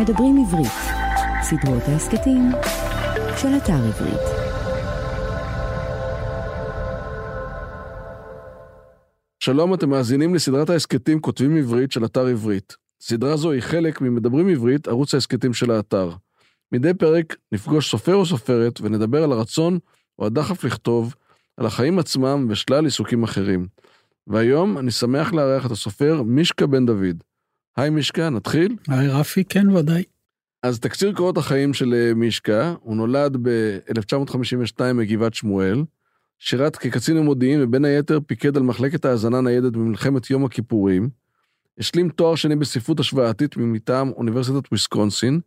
מדברים עברית, סדרות ההסכתים של אתר עברית. שלום, אתם מאזינים לסדרת ההסכתים כותבים עברית של אתר עברית. סדרה זו היא חלק ממדברים עברית, ערוץ ההסכתים של האתר. מדי פרק נפגוש סופר או סופרת ונדבר על הרצון או הדחף לכתוב, על החיים עצמם ושלל עיסוקים אחרים. והיום אני שמח לארח את הסופר מישקה בן דוד. היי מישקה, נתחיל? היי רפי, כן ודאי. אז תקציר קורות החיים של אה, מישקה, הוא נולד ב-1952 מגבעת שמואל, שירת כקצין המודיעין ובין היתר פיקד על מחלקת האזנה ניידת במלחמת יום הכיפורים, השלים תואר שני בספרות השוואתית מטעם אוניברסיטת וויסקונסין.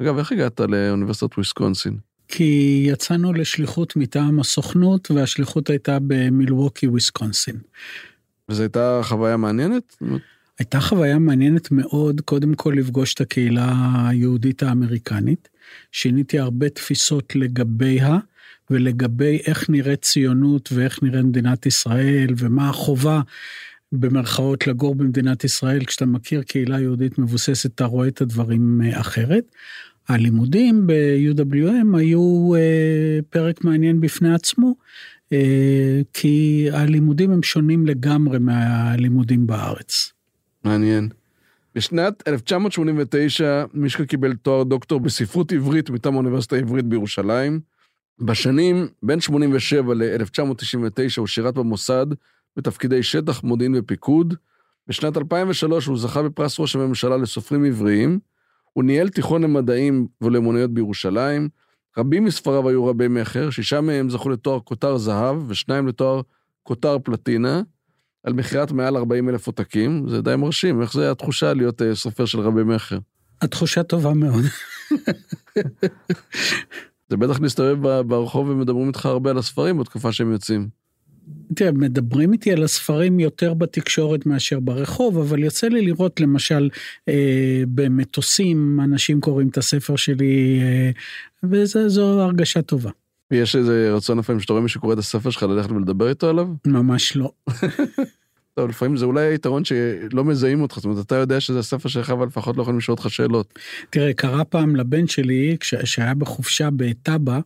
אגב, איך הגעת לאוניברסיטת וויסקונסין? כי יצאנו לשליחות מטעם הסוכנות והשליחות הייתה במילווקי וויסקונסין. וזו הייתה חוויה מעניינת? הייתה חוויה מעניינת מאוד, קודם כל לפגוש את הקהילה היהודית האמריקנית. שיניתי הרבה תפיסות לגביה ולגבי איך נראית ציונות ואיך נראית מדינת ישראל ומה החובה במרכאות לגור במדינת ישראל. כשאתה מכיר קהילה יהודית מבוססת, אתה רואה את הדברים אה, אחרת. הלימודים ב-UWM היו אה, פרק מעניין בפני עצמו, אה, כי הלימודים הם שונים לגמרי מהלימודים בארץ. מעניין. בשנת 1989 מישקה קיבל תואר דוקטור בספרות עברית מטעם האוניברסיטה העברית בירושלים. בשנים בין 87 ל-1999 הוא שירת במוסד בתפקידי שטח, מודיעין ופיקוד. בשנת 2003 הוא זכה בפרס ראש הממשלה לסופרים עבריים. הוא ניהל תיכון למדעים ולאמוניות בירושלים. רבים מספריו היו רבי מכר, שישה מהם זכו לתואר כותר זהב ושניים לתואר כותר פלטינה. על מכירת מעל 40 אלף עותקים, זה די מרשים, איך זה התחושה להיות uh, סופר של רבי מכר? התחושה טובה מאוד. זה בטח להסתובב ברחוב ומדברים איתך הרבה על הספרים בתקופה שהם יוצאים. תראה, מדברים איתי על הספרים יותר בתקשורת מאשר ברחוב, אבל יוצא לי לראות למשל אה, במטוסים, אנשים קוראים את הספר שלי, אה, וזו הרגשה טובה. יש איזה רצון לפעמים שאתה רואה מישהו קורא את הספר שלך ללכת ולדבר איתו עליו? ממש לא. טוב, לפעמים זה אולי היתרון שלא מזהים אותך, זאת אומרת, אתה יודע שזה הספר שלך, אבל לפחות לא יכולים לשאול אותך שאלות. תראה, קרה פעם לבן שלי, כשהיה בחופשה בטאבה,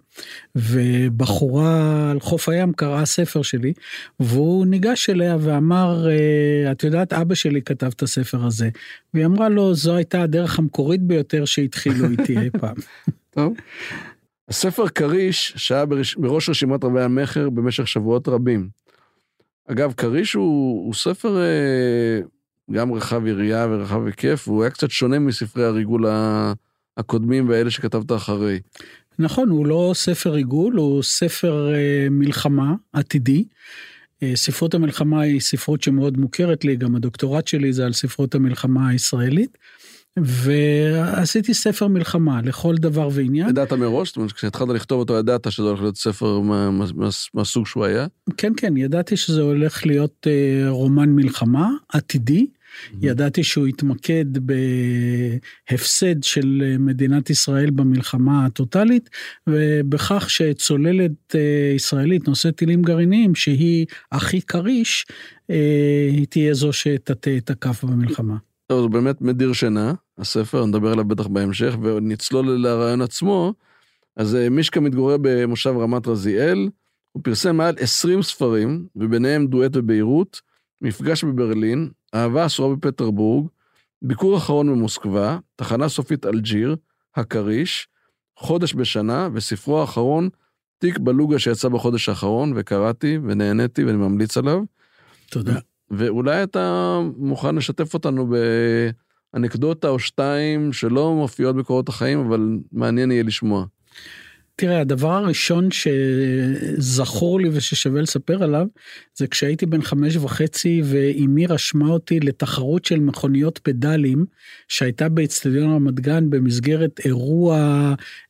ובחורה על חוף הים קראה ספר שלי, והוא ניגש אליה ואמר, אה, את יודעת, אבא שלי כתב את הספר הזה. והיא אמרה לו, זו הייתה הדרך המקורית ביותר שהתחילו איתי אי פעם. טוב. הספר כריש שהיה בראש רשימת רבי המכר במשך שבועות רבים. אגב, כריש הוא, הוא ספר אה, גם רחב יריעה ורחב היקף, והוא היה קצת שונה מספרי הריגול הקודמים ואלה שכתבת אחרי. נכון, הוא לא ספר ריגול, הוא ספר אה, מלחמה עתידי. אה, ספרות המלחמה היא ספרות שמאוד מוכרת לי, גם הדוקטורט שלי זה על ספרות המלחמה הישראלית. ועשיתי ספר מלחמה לכל דבר ועניין. ידעת מראש? זאת אומרת, כשהתחלת לכתוב אותו ידעת שזה הולך להיות ספר מהסוג שהוא היה? כן, כן, ידעתי שזה הולך להיות אה, רומן מלחמה עתידי. ידעתי שהוא יתמקד בהפסד של מדינת ישראל במלחמה הטוטלית, ובכך שצוללת אה, ישראלית נושאת טילים גרעיניים, שהיא הכי כריש, אה, היא תהיה זו שתטה את הכף במלחמה. טוב, זה באמת מדיר שינה, הספר, נדבר עליו בטח בהמשך, ונצלול לרעיון עצמו. אז אה, מישקה מתגורר במושב רמת רזיאל, הוא פרסם מעל 20 ספרים, וביניהם דואט בביירות, מפגש בברלין, אהבה אסורה בפטרבורג, ביקור אחרון במוסקבה, תחנה סופית אלג'יר, הכריש, חודש בשנה, וספרו האחרון, תיק בלוגה שיצא בחודש האחרון, וקראתי ונהניתי ואני ממליץ עליו. תודה. ואולי אתה מוכן לשתף אותנו באנקדוטה או שתיים שלא מופיעות בקורות החיים, אבל מעניין יהיה לשמוע. תראה, הדבר הראשון שזכור לי וששווה לספר עליו, זה כשהייתי בן חמש וחצי ואימי רשמה אותי לתחרות של מכוניות פדלים, שהייתה באצטדיון רמת גן במסגרת אירוע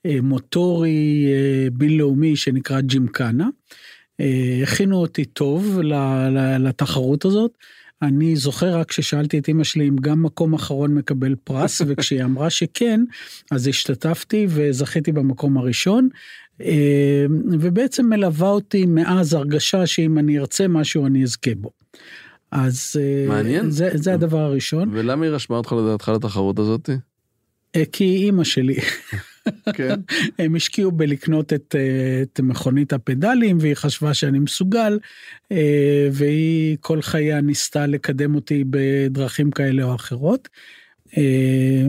אה, מוטורי אה, בינלאומי שנקרא ג'ימקנה. אה, הכינו אותי טוב לתחרות הזאת. אני זוכר רק ששאלתי את אמא שלי אם גם מקום אחרון מקבל פרס, וכשהיא אמרה שכן, אז השתתפתי וזכיתי במקום הראשון. אה, ובעצם מלווה אותי מאז הרגשה שאם אני ארצה משהו אני אזכה בו. אז אה, מעניין. זה, זה הדבר הראשון. ולמה היא רשמה אותך לדעתך לתחרות הזאת? כי אימא שלי. כן. הם השקיעו בלקנות את, אה, את מכונית הפדלים והיא חשבה שאני מסוגל אה, והיא כל חייה ניסתה לקדם אותי בדרכים כאלה או אחרות. אה,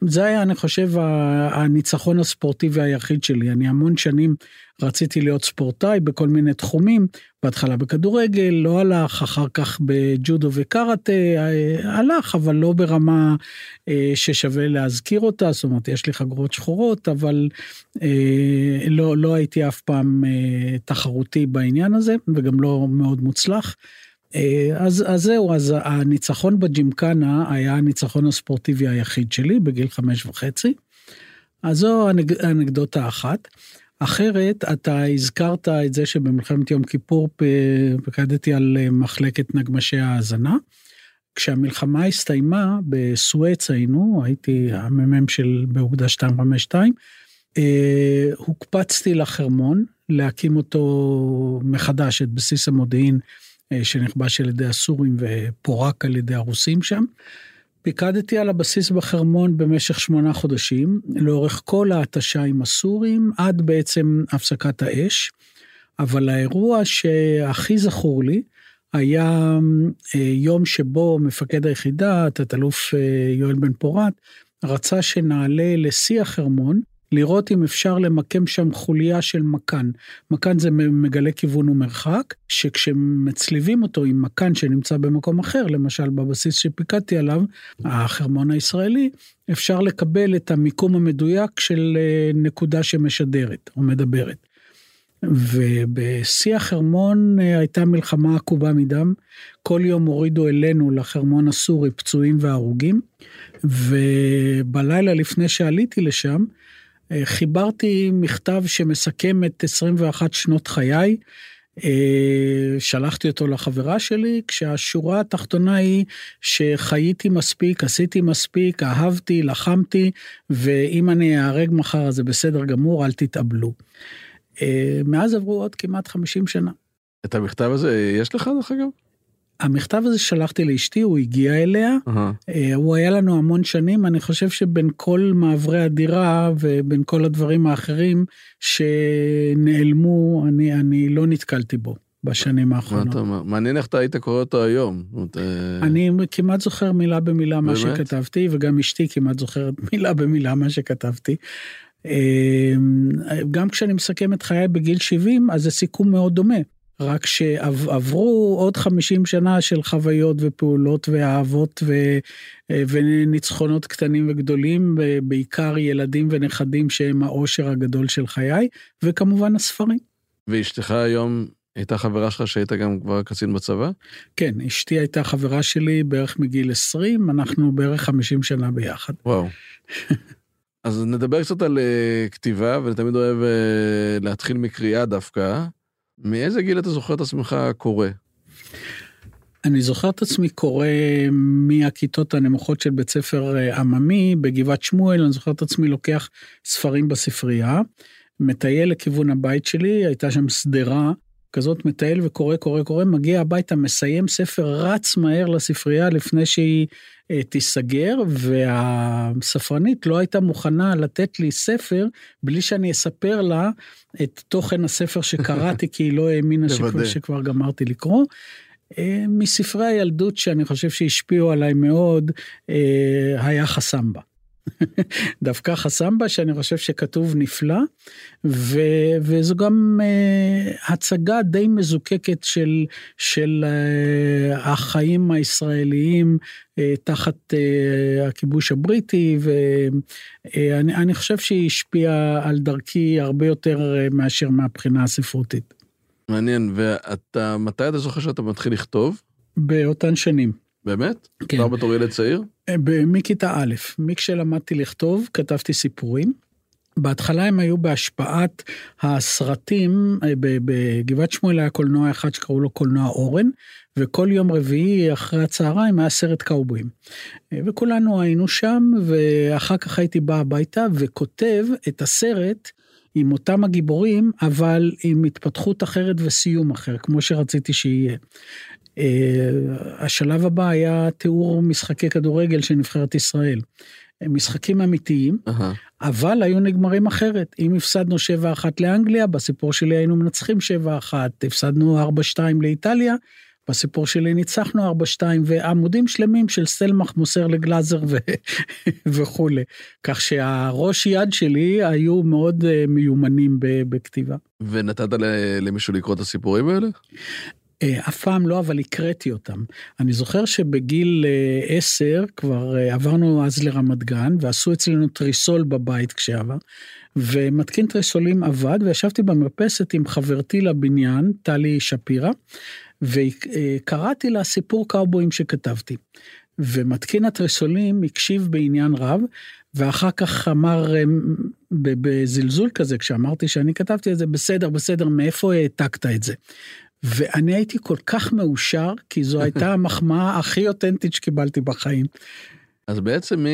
זה היה אני חושב הניצחון הספורטיבי היחיד שלי אני המון שנים רציתי להיות ספורטאי בכל מיני תחומים בהתחלה בכדורגל לא הלך אחר כך בג'ודו וקראטה הלך אבל לא ברמה אה, ששווה להזכיר אותה זאת אומרת יש לי חגורות שחורות אבל אה, לא לא הייתי אף פעם תחרותי בעניין הזה וגם לא מאוד מוצלח. אה, אז, אז זהו, אז הניצחון בג'ימקנה היה הניצחון הספורטיבי היחיד שלי בגיל חמש וחצי. אז זו אנקדוטה אחת. אחרת, אתה הזכרת את זה שבמלחמת יום כיפור פקדתי על אה, מחלקת נגמשי ההאזנה. כשהמלחמה הסתיימה, בסואץ היינו, הייתי המ"מ של באוגדה 252, אה, הוקפצתי לחרמון להקים אותו מחדש, את בסיס המודיעין שנכבש על ידי הסורים ופורק על ידי הרוסים שם. פיקדתי על הבסיס בחרמון במשך שמונה חודשים, לאורך כל ההתשה עם הסורים, עד בעצם הפסקת האש. אבל האירוע שהכי זכור לי, היה אה, יום שבו מפקד היחידה, תת-אלוף אה, יואל בן פורת, רצה שנעלה לשיא החרמון, לראות אם אפשר למקם שם חוליה של מקן. מקן זה מגלה כיוון ומרחק, שכשמצליבים אותו עם מקן שנמצא במקום אחר, למשל בבסיס שפיקדתי עליו, החרמון הישראלי, אפשר לקבל את המיקום המדויק של אה, נקודה שמשדרת או מדברת. ובשיא החרמון אה, הייתה מלחמה עקובה מדם. כל יום הורידו אלינו לחרמון הסורי פצועים והרוגים, ובלילה לפני שעליתי לשם, חיברתי מכתב שמסכם את 21 שנות חיי. אה, שלחתי אותו לחברה שלי, כשהשורה התחתונה היא שחייתי מספיק, עשיתי מספיק, אהבתי, לחמתי, ואם אני אהרג מחר אז זה בסדר גמור, אל תתאבלו. אה, מאז עברו עוד כמעט 50 שנה. את המכתב הזה יש לך דרך אגב? המכתב הזה שלחתי לאשתי, הוא הגיע אליה, uh-huh. הוא היה לנו המון שנים, אני חושב שבין כל מעברי הדירה ובין כל הדברים האחרים שנעלמו, אני, אני לא נתקלתי בו. בשנים האחרונות. מה אתה אומר? מעניין איך אתה היית קורא אותו היום. אה, אני כמעט זוכר מילה במילה מה שכתבתי, וגם אשתי כמעט זוכרת מילה במילה מה שכתבתי. אה, גם כשאני מסכם את חיי בגיל 70, אז זה סיכום מאוד דומה. רק שעברו עוד 50 שנה של חוויות ופעולות ואהבות ו, וניצחונות קטנים וגדולים, בעיקר ילדים ונכדים שהם האושר הגדול של חיי, וכמובן הספרים. ואשתך היום הייתה חברה שלך שהיית גם כבר קצין בצבא? כן, אשתי הייתה חברה שלי בערך מגיל 20, אנחנו בערך 50 שנה ביחד. וואו. אז נדבר קצת על uh, כתיבה, ואני תמיד אוהב uh, להתחיל מקריאה דווקא. מאיזה גיל אתה זוכר את עצמך קורא? אני זוכר את עצמי קורא מהכיתות הנמוכות של בית ספר אה, עממי בגבעת שמואל, אני זוכר את עצמי לוקח ספרים בספרייה, מטייל לכיוון הבית שלי, הייתה שם שדרה כזאת מטייל וקורא קורא קורא מגיע הביתה מסיים ספר רץ מהר לספרייה לפני שהיא אה, תיסגר והספרנית לא הייתה מוכנה לתת לי ספר בלי שאני אספר לה את תוכן הספר שקראתי כי היא לא האמינה שכבר, שכבר גמרתי לקרוא. אה, מספרי הילדות שאני חושב שהשפיעו עליי מאוד אה, היה חסמבה. דווקא חסמבה שאני חושב שכתוב נפלא ו, וזו גם uh, הצגה די מזוקקת של של uh, החיים הישראליים uh, תחת uh, הכיבוש הבריטי ואני uh, חושב שהיא השפיעה על דרכי הרבה יותר uh, מאשר מהבחינה הספרותית. מעניין ואתה מתי אתה זוכר שאתה מתחיל לכתוב? באותן שנים. באמת? כן. כבר בתור ילד צעיר? אה, מכיתה א', מכשלמדתי לכתוב, כתבתי סיפורים. בהתחלה הם היו בהשפעת הסרטים, אה, בגבעת שמואל היה קולנוע אחד שקראו לו קולנוע אורן, וכל יום רביעי אחרי הצהריים היה סרט קאובויים. אה, וכולנו היינו שם, ואחר כך הייתי בא הביתה וכותב את הסרט עם אותם הגיבורים, אבל עם התפתחות אחרת וסיום אחר, כמו שרציתי שיהיה. אה, השלב הבא היה תיאור משחקי כדורגל של נבחרת ישראל. משחקים אמיתיים, אהה. אבל היו נגמרים אחרת. אם הפסדנו 7-1 לאנגליה, בסיפור שלי היינו מנצחים 7-1, הפסדנו 4-2 לאיטליה, בסיפור שלי ניצחנו 4-2, ועמודים שלמים של סלמך מוסר לגלאזר ו... וכולי. כך שהראש יד שלי היו מאוד אה, מיומנים בכתיבה. ונתת למישהו לקרוא את הסיפורים האלה? אה, אף פעם לא, אבל הקראתי אותם. אני זוכר שבגיל אה, עשר כבר אה, עברנו אז לרמת גן, ועשו אצלנו תריסול בבית כשעבר, ומתקין תריסולים עבד, וישבתי במרפסת עם חברתי לבניין, טלי שפירא, וקראתי לה סיפור קאובויים שכתבתי. ומתקין התריסולים הקשיב בעניין רב, ואחר כך אמר בזלזול כזה, כשאמרתי שאני כתבתי את זה, בסדר, בסדר, מאיפה העתקת את זה? ואני הייתי כל כך מאושר, כי זו הייתה המחמאה הכי אותנטית שקיבלתי בחיים. אז בעצם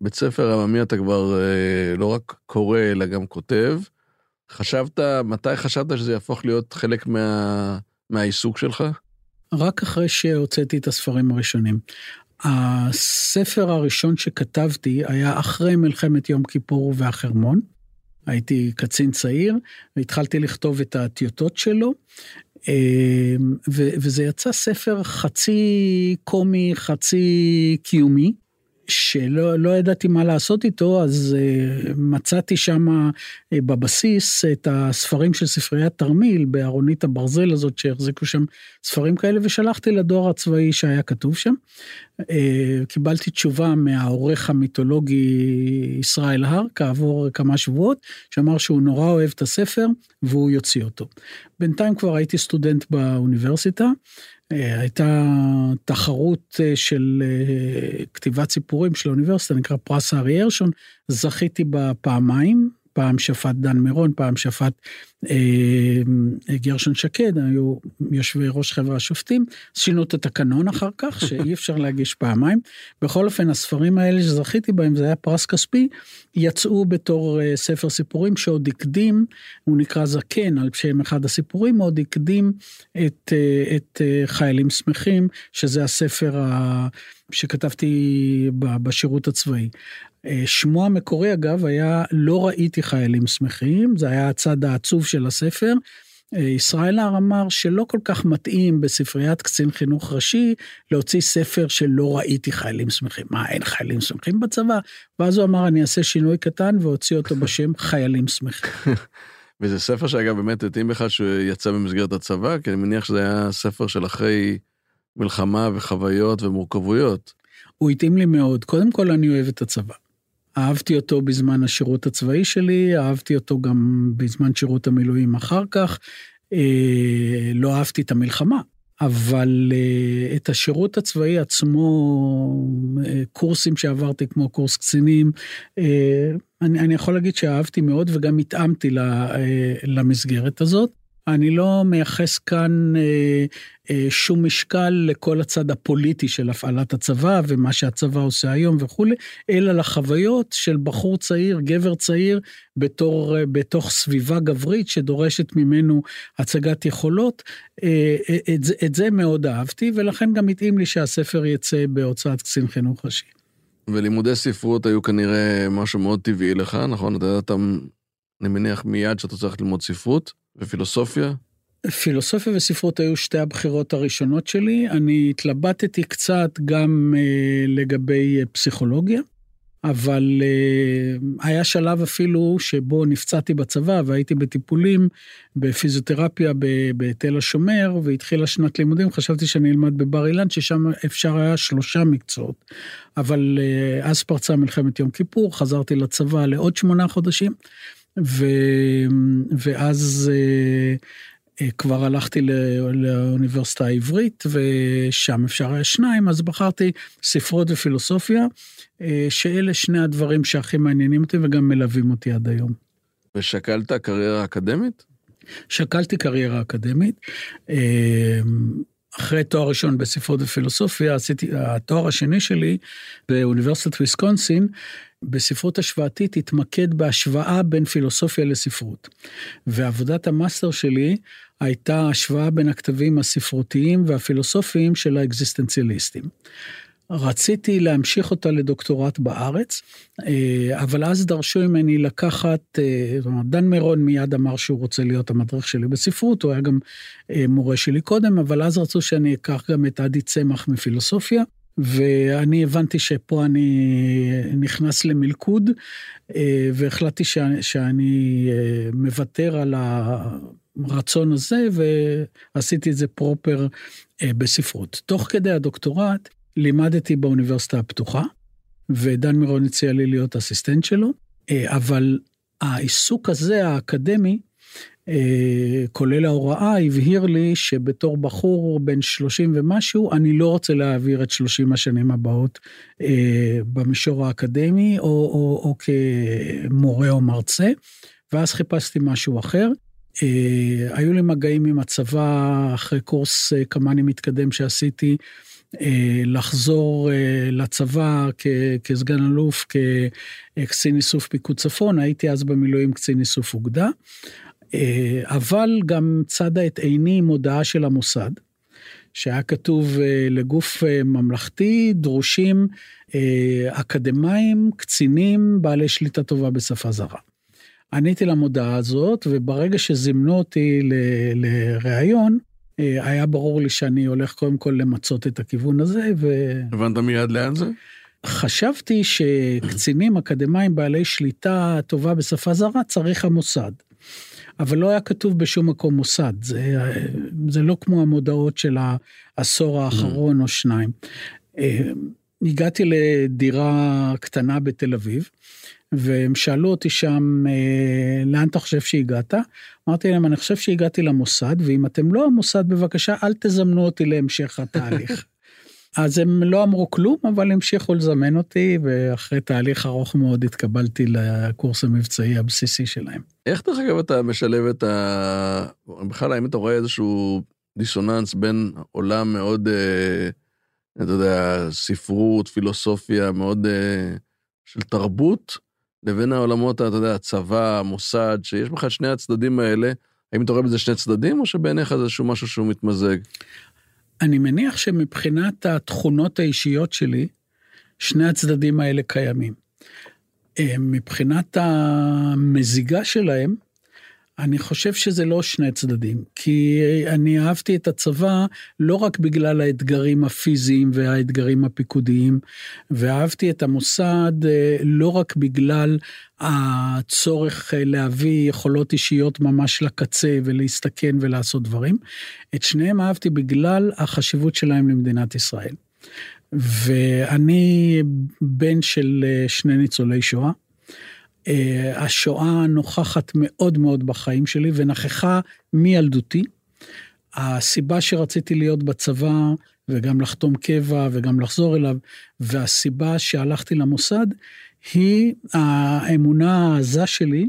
מבית ספר עממי אתה כבר אה, לא רק קורא אלא גם כותב. חשבת, מתי חשבת שזה יהפוך להיות חלק מה, מהעיסוק שלך? רק אחרי שהוצאתי את הספרים הראשונים. הספר הראשון שכתבתי היה אחרי מלחמת יום כיפור והחרמון. הייתי קצין צעיר, והתחלתי לכתוב את הטיוטות שלו, וזה יצא ספר חצי קומי, חצי קיומי. שלא לא ידעתי מה לעשות איתו, אז uh, מצאתי שם uh, בבסיס את הספרים של ספריית תרמיל, בארונית הברזל הזאת שהחזיקו שם ספרים כאלה, ושלחתי לדואר הצבאי שהיה כתוב שם. Uh, קיבלתי תשובה מהעורך המיתולוגי ישראל הר, כעבור כמה שבועות, שאמר שהוא נורא אוהב את הספר והוא יוציא אותו. בינתיים כבר הייתי סטודנט באוניברסיטה. הייתה תחרות של כתיבת סיפורים של האוניברסיטה, נקרא פרס הארי הרשון, זכיתי בה פעמיים, פעם שפט דן מירון, פעם שפט אה, גרשון שקד, היו יושבי ראש חברה השופטים, שינו את התקנון אחר כך, שאי אפשר להגיש פעמיים. בכל אופן, הספרים האלה שזכיתי בהם, זה היה פרס כספי, יצאו בתור אה, ספר סיפורים שעוד הקדים, הוא נקרא זקן, על שם אחד הסיפורים, עוד הקדים את, אה, את אה, חיילים שמחים, שזה הספר ה... שכתבתי בשירות הצבאי. שמו המקורי אגב היה לא ראיתי חיילים שמחים, זה היה הצד העצוב של הספר. ישראל הר אמר שלא כל כך מתאים בספריית קצין חינוך ראשי להוציא ספר שלא ראיתי חיילים שמחים. מה, אין חיילים שמחים בצבא? ואז הוא אמר, אני אעשה שינוי קטן והוציא אותו בשם חיילים שמחים. וזה ספר שאגב באמת התאים בכלל שיצא במסגרת הצבא, כי אני מניח שזה היה ספר של אחרי מלחמה וחוויות ומורכבויות. הוא התאים לי מאוד. קודם כל, אני אוהב את הצבא. אהבתי אותו בזמן השירות הצבאי שלי, אהבתי אותו גם בזמן שירות המילואים אחר כך. אה, לא אהבתי את המלחמה, אבל אה, את השירות הצבאי עצמו, אה, קורסים שעברתי כמו קורס קצינים, אה, אני, אני יכול להגיד שאהבתי מאוד וגם התאמתי לה, אה, למסגרת הזאת. אני לא מייחס כאן אה, אה, שום משקל לכל הצד הפוליטי של הפעלת הצבא ומה שהצבא עושה היום וכולי, אלא לחוויות של בחור צעיר, גבר צעיר, בתור, אה, בתוך סביבה גברית שדורשת ממנו הצגת יכולות. אה, אה, את, את זה מאוד אהבתי, ולכן גם התאים לי שהספר יצא בהוצאת קצין חינוך ראשי. ולימודי ספרות היו כנראה משהו מאוד טבעי לך, נכון? אתה יודע, אני מניח מיד שאתה צריך ללמוד ספרות. ופילוסופיה? פילוסופיה וספרות היו שתי הבחירות הראשונות שלי. אני התלבטתי קצת גם אה, לגבי פסיכולוגיה, אבל אה, היה שלב אפילו שבו נפצעתי בצבא והייתי בטיפולים בפיזיותרפיה בתל השומר, והתחילה שנת לימודים, חשבתי שאני אלמד בבר אילן, ששם אפשר היה שלושה מקצועות. אבל אה, אז פרצה מלחמת יום כיפור, חזרתי לצבא לעוד שמונה חודשים. ו... ואז אה, אה, כבר הלכתי לאוניברסיטה העברית, ושם אפשר היה שניים, אז בחרתי ספרות ופילוסופיה, אה, שאלה שני הדברים שהכי מעניינים אותי וגם מלווים אותי עד היום. ושקלת קריירה אקדמית? שקלתי קריירה אקדמית. אחרי תואר ראשון בספרות ופילוסופיה, עשיתי, התואר השני שלי באוניברסיטת ויסקונסין, בספרות השוואתית התמקד בהשוואה בין פילוסופיה לספרות. ועבודת המאסטר שלי הייתה השוואה בין הכתבים הספרותיים והפילוסופיים של האקזיסטנציאליסטים. רציתי להמשיך אותה לדוקטורט בארץ, אה, אבל אז דרשו ממני לקחת, אה, דן מירון מיד אמר שהוא רוצה להיות המדריך שלי בספרות, הוא היה גם אה, מורה שלי קודם, אבל אז רצו שאני אקח גם את עדי צמח מפילוסופיה. ואני הבנתי שפה אני נכנס למלכוד, והחלטתי שאני, שאני מוותר על הרצון הזה, ועשיתי את זה פרופר בספרות. תוך כדי הדוקטורט, לימדתי באוניברסיטה הפתוחה, ודן מירון הציע לי להיות אסיסטנט שלו, אה, אבל העיסוק הזה, האקדמי, אה, כולל ההוראה, הבהיר לי שבתור בחור בן 30 ומשהו, אני לא רוצה להעביר את 30 השנים הבאות אה, במישור האקדמי, או, או, או כמורה או מרצה, ואז חיפשתי משהו אחר. היו לי מגעים עם הצבא אחרי קורס קמ"ני מתקדם שעשיתי. אה, לחזור אה, לצבא כסגן אלוף, כקצין איסוף פיקוד צפון, הייתי אז במילואים קצין איסוף אוגדה, אה, אבל גם צדה את עיני עם הודעה של המוסד, שהיה כתוב לגוף ממלכתי, דרושים אקדמאים, קצינים, בעלי שליטה טובה בשפה זרה. עניתי למודעה הזאת, וברגע שזימנו אותי לראיון, אה, היה ברור לי שאני הולך קודם כל למצות את הכיוון הזה, ו... הבנת מיד לאן זה? חשבתי שקצינים אקדמאים בעלי שליטה טובה בשפה זרה צריך המוסד. אבל לא היה כתוב בשום מקום מוסד, זה, זה לא כמו המודעות של העשור האחרון או שניים. אה, הגעתי לדירה קטנה בתל אביב, והם שאלו אותי שם, אה, לאן אתה חושב שהגעת? אמרתי להם, אני חושב שהגעתי למוסד, ואם אתם לא המוסד, בבקשה, אל תזמנו אותי להמשך התהליך. אז הם לא אמרו כלום, אבל המשיכו לזמן אותי, ואחרי תהליך ארוך מאוד התקבלתי לקורס המבצעי הבסיסי שלהם. איך דרך אגב אתה משלב את ה... בכלל, האם אתה רואה איזשהו דיסוננס בין עולם מאוד, אה, אתה יודע, ספרות, פילוסופיה, מאוד אה, של תרבות, לבין העולמות, אתה יודע, הצבא, המוסד, שיש בכלל שני הצדדים האלה, האם אתה רואה בזה שני צדדים, או שבעיניך זה איזשהו משהו שהוא מתמזג? אני מניח שמבחינת התכונות האישיות שלי, שני הצדדים האלה קיימים. אה, מבחינת המזיגה שלהם, אני חושב שזה לא שני צדדים, כי אני אהבתי את הצבא לא רק בגלל האתגרים הפיזיים והאתגרים הפיקודיים, ואהבתי את המוסד אה, לא רק בגלל הצורך אה, להביא יכולות אישיות ממש לקצה ולהסתכן ולעשות דברים, את שניהם אהבתי בגלל החשיבות שלהם למדינת ישראל. ואני בן של אה, שני ניצולי שואה. אה, השואה נוכחת מאוד מאוד בחיים שלי ונכחה מילדותי. הסיבה שרציתי להיות בצבא וגם לחתום קבע וגם לחזור אליו, והסיבה שהלכתי למוסד, היא האמונה העזה שלי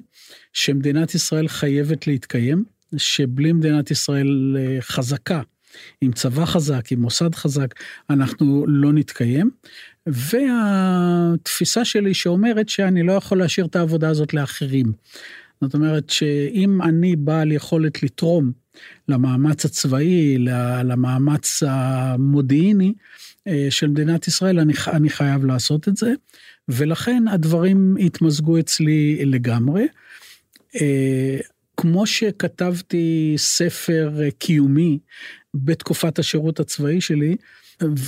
שמדינת ישראל חייבת להתקיים, שבלי מדינת ישראל אה, חזקה, עם צבא חזק, עם מוסד חזק, אנחנו לא נתקיים. והתפיסה שלי שאומרת שאני לא יכול להשאיר את העבודה הזאת לאחרים. זאת אומרת שאם אני בעל יכולת לתרום למאמץ הצבאי, למאמץ המודיעיני אה, של מדינת ישראל, אני, אני חייב לעשות את זה, ולכן הדברים התמזגו אצלי לגמרי. אה, כמו שכתבתי ספר קיומי בתקופת השירות הצבאי שלי,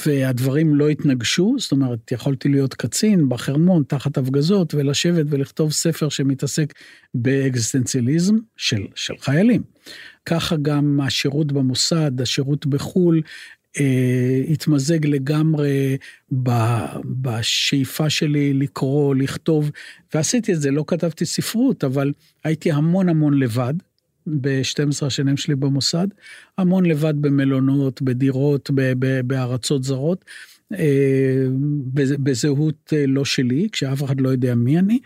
והדברים לא התנגשו, זאת אומרת, יכולתי להיות קצין בחרמון תחת הפגזות ולשבת ולכתוב ספר שמתעסק באקזיסטנציאליזם של, של חיילים. ככה גם השירות במוסד, השירות בחו"ל, אה, התמזג לגמרי ב, בשאיפה שלי לקרוא, לכתוב, ועשיתי את זה, לא כתבתי ספרות, אבל הייתי המון המון לבד. ב-12 השנים שלי במוסד, המון לבד במלונות, בדירות, בארצות זרות, אה, בזהות אה, לא שלי, כשאף אחד לא יודע מי אני,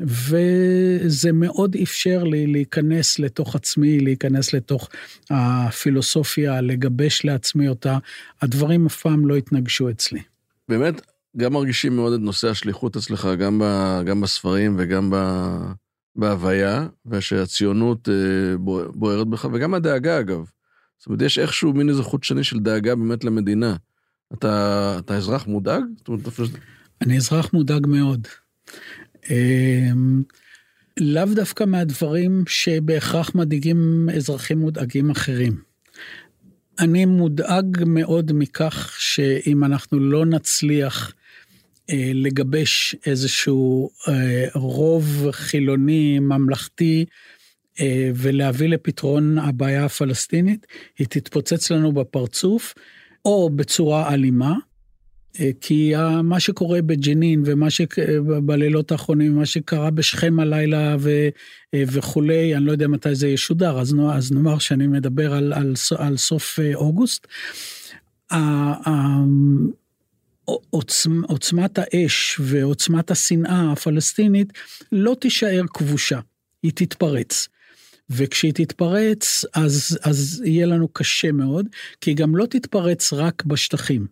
וזה מאוד אפשר לי להיכנס לתוך עצמי, להיכנס לתוך הפילוסופיה, לגבש לעצמי אותה. הדברים אף פעם לא התנגשו אצלי. באמת, גם מרגישים מאוד את נושא השליחות אצלך, גם, ב, גם בספרים וגם ב... בהוויה, ושהציונות אה, בוערת בך, וגם הדאגה אגב. זאת אומרת, יש איכשהו מין איזה חוט שני של דאגה באמת למדינה. אתה, אתה אזרח מודאג? אומרת, אני אזרח מודאג מאוד. אמ, לאו דווקא מהדברים שבהכרח מדאיגים אזרחים מודאגים אחרים. אני מודאג מאוד מכך שאם אנחנו לא נצליח לגבש איזשהו אה, רוב חילוני ממלכתי אה, ולהביא לפתרון הבעיה הפלסטינית, היא תתפוצץ לנו בפרצוף, או בצורה אלימה, אה, כי מה שקורה בג'נין ומה שבלילות האחרונים, מה שקרה בשכם הלילה ו, אה, וכולי, אני לא יודע מתי זה ישודר, אז, נו- אז נאמר שאני מדבר על, על, על סוף אה, אוגוסט. ה- ה- עוצמ, עוצמת האש ועוצמת השנאה הפלסטינית לא תישאר כבושה, היא תתפרץ. וכשהיא תתפרץ, אז, אז יהיה לנו קשה מאוד, כי היא גם לא תתפרץ רק בשטחים.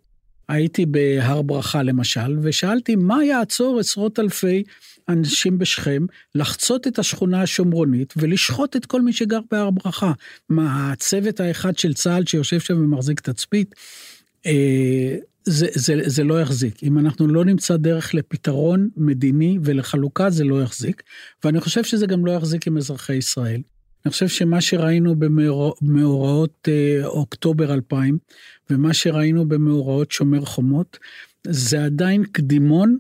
הייתי בהר ברכה למשל, ושאלתי מה יעצור עשרות אלפי אנשים בשכם לחצות את השכונה השומרונית ולשחוט את כל מי שגר בהר ברכה. מה, הצוות האחד של צה"ל שיושב שם ומחזיק תצפית? אה, זה, זה, זה לא יחזיק. אם אנחנו לא נמצא דרך לפתרון מדיני ולחלוקה, זה לא יחזיק. ואני חושב שזה גם לא יחזיק עם אזרחי ישראל. אני חושב שמה שראינו במאורעות אה, אוקטובר 2000, ומה שראינו במאורעות שומר חומות, זה עדיין קדימון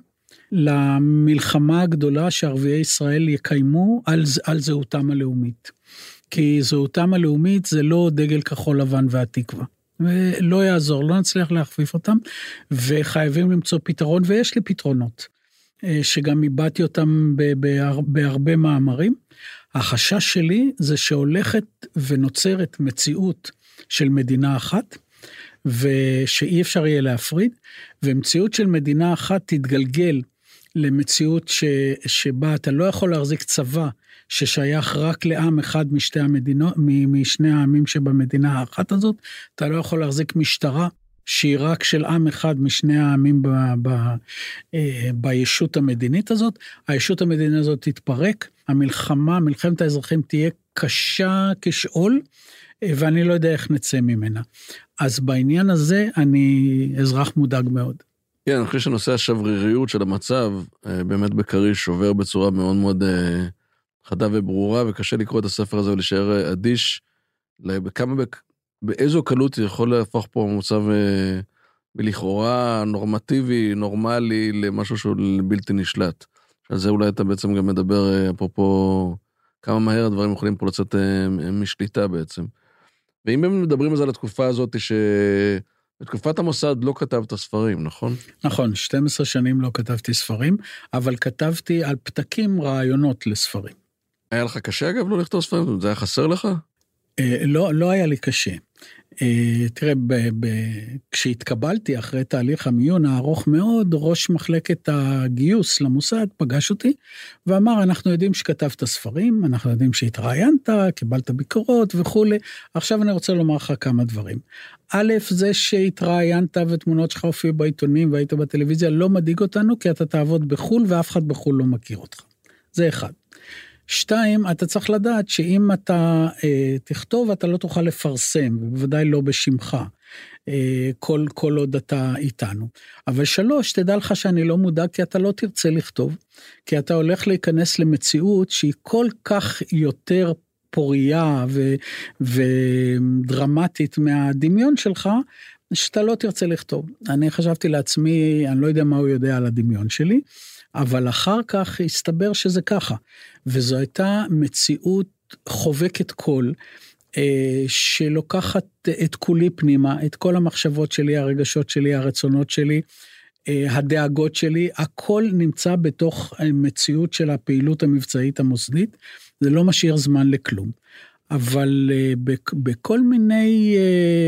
למלחמה הגדולה שערביי ישראל יקיימו על, על זהותם הלאומית. כי זהותם הלאומית זה לא דגל כחול לבן והתקווה. ולא יעזור, לא נצליח להכפיף אותם, וחייבים למצוא פתרון, ויש לי פתרונות, אה, שגם הבעתי אותם בהרבה מאמרים. החשש שלי זה שהולכת ונוצרת מציאות של מדינה אחת, ושאי אפשר יהיה להפריד, ומציאות של מדינה אחת תתגלגל למציאות ש, שבה אתה לא יכול להחזיק צבא ששייך רק לעם אחד משתי המדינות, משני העמים שבמדינה האחת הזאת, אתה לא יכול להחזיק משטרה שהיא רק של עם אחד משני העמים ב, ב, אה, בישות המדינית הזאת, הישות המדינית הזאת תתפרק, המלחמה, מלחמת האזרחים תהיה קשה כשאול, אה, ואני לא יודע איך נצא ממנה. אז בעניין הזה אני אזרח מודאג מאוד. כן, אני חושב שנושא השבריריות של המצב, אה, באמת בכריש שובר בצורה מאוד מאוד חדה וברורה, וקשה לקרוא את הספר הזה ולהישאר אדיש לכמה, באיזו קלות יכול להפוך פה מצב מלכאורה נורמטיבי, נורמלי, למשהו שהוא בלתי נשלט. על זה אולי אתה בעצם גם מדבר, אפרופו, כמה מהר הדברים יכולים פה לצאת משליטה בעצם. ואם הם מדברים על זה על התקופה הזאת, שבתקופת המוסד לא כתבת ספרים, נכון? נכון, 12 שנים לא כתבתי ספרים, אבל כתבתי על פתקים רעיונות לספרים. היה לך קשה אגב לא לכתוב ספרים? זה היה חסר לך? לא, לא היה לי קשה. תראה, ב, ב, כשהתקבלתי אחרי תהליך המיון הארוך מאוד, ראש מחלקת הגיוס למוסד פגש אותי ואמר, אנחנו יודעים שכתבת ספרים, אנחנו יודעים שהתראיינת, קיבלת ביקורות וכולי, עכשיו אני רוצה לומר לך כמה דברים. א', זה שהתראיינת ותמונות שלך הופיעו בעיתונים והיית בטלוויזיה לא מדאיג אותנו, כי אתה תעבוד בחו"ל ואף אחד בחו"ל לא מכיר אותך. זה אחד. שתיים, אתה צריך לדעת שאם אתה אה, תכתוב, אתה לא תוכל לפרסם, בוודאי לא בשמך, אה, כל, כל עוד אתה איתנו. אבל שלוש, תדע לך שאני לא מודאג, כי אתה לא תרצה לכתוב, כי אתה הולך להיכנס למציאות שהיא כל כך יותר פוריה ו, ודרמטית מהדמיון שלך, שאתה לא תרצה לכתוב. אני חשבתי לעצמי, אני לא יודע מה הוא יודע על הדמיון שלי, אבל אחר כך הסתבר שזה ככה, וזו הייתה מציאות חובקת קול, אה, שלוקחת את כולי פנימה, את כל המחשבות שלי, הרגשות שלי, הרצונות שלי, אה, הדאגות שלי, הכל נמצא בתוך מציאות של הפעילות המבצעית המוסדית, זה לא משאיר זמן לכלום. אבל אה, בכל מיני,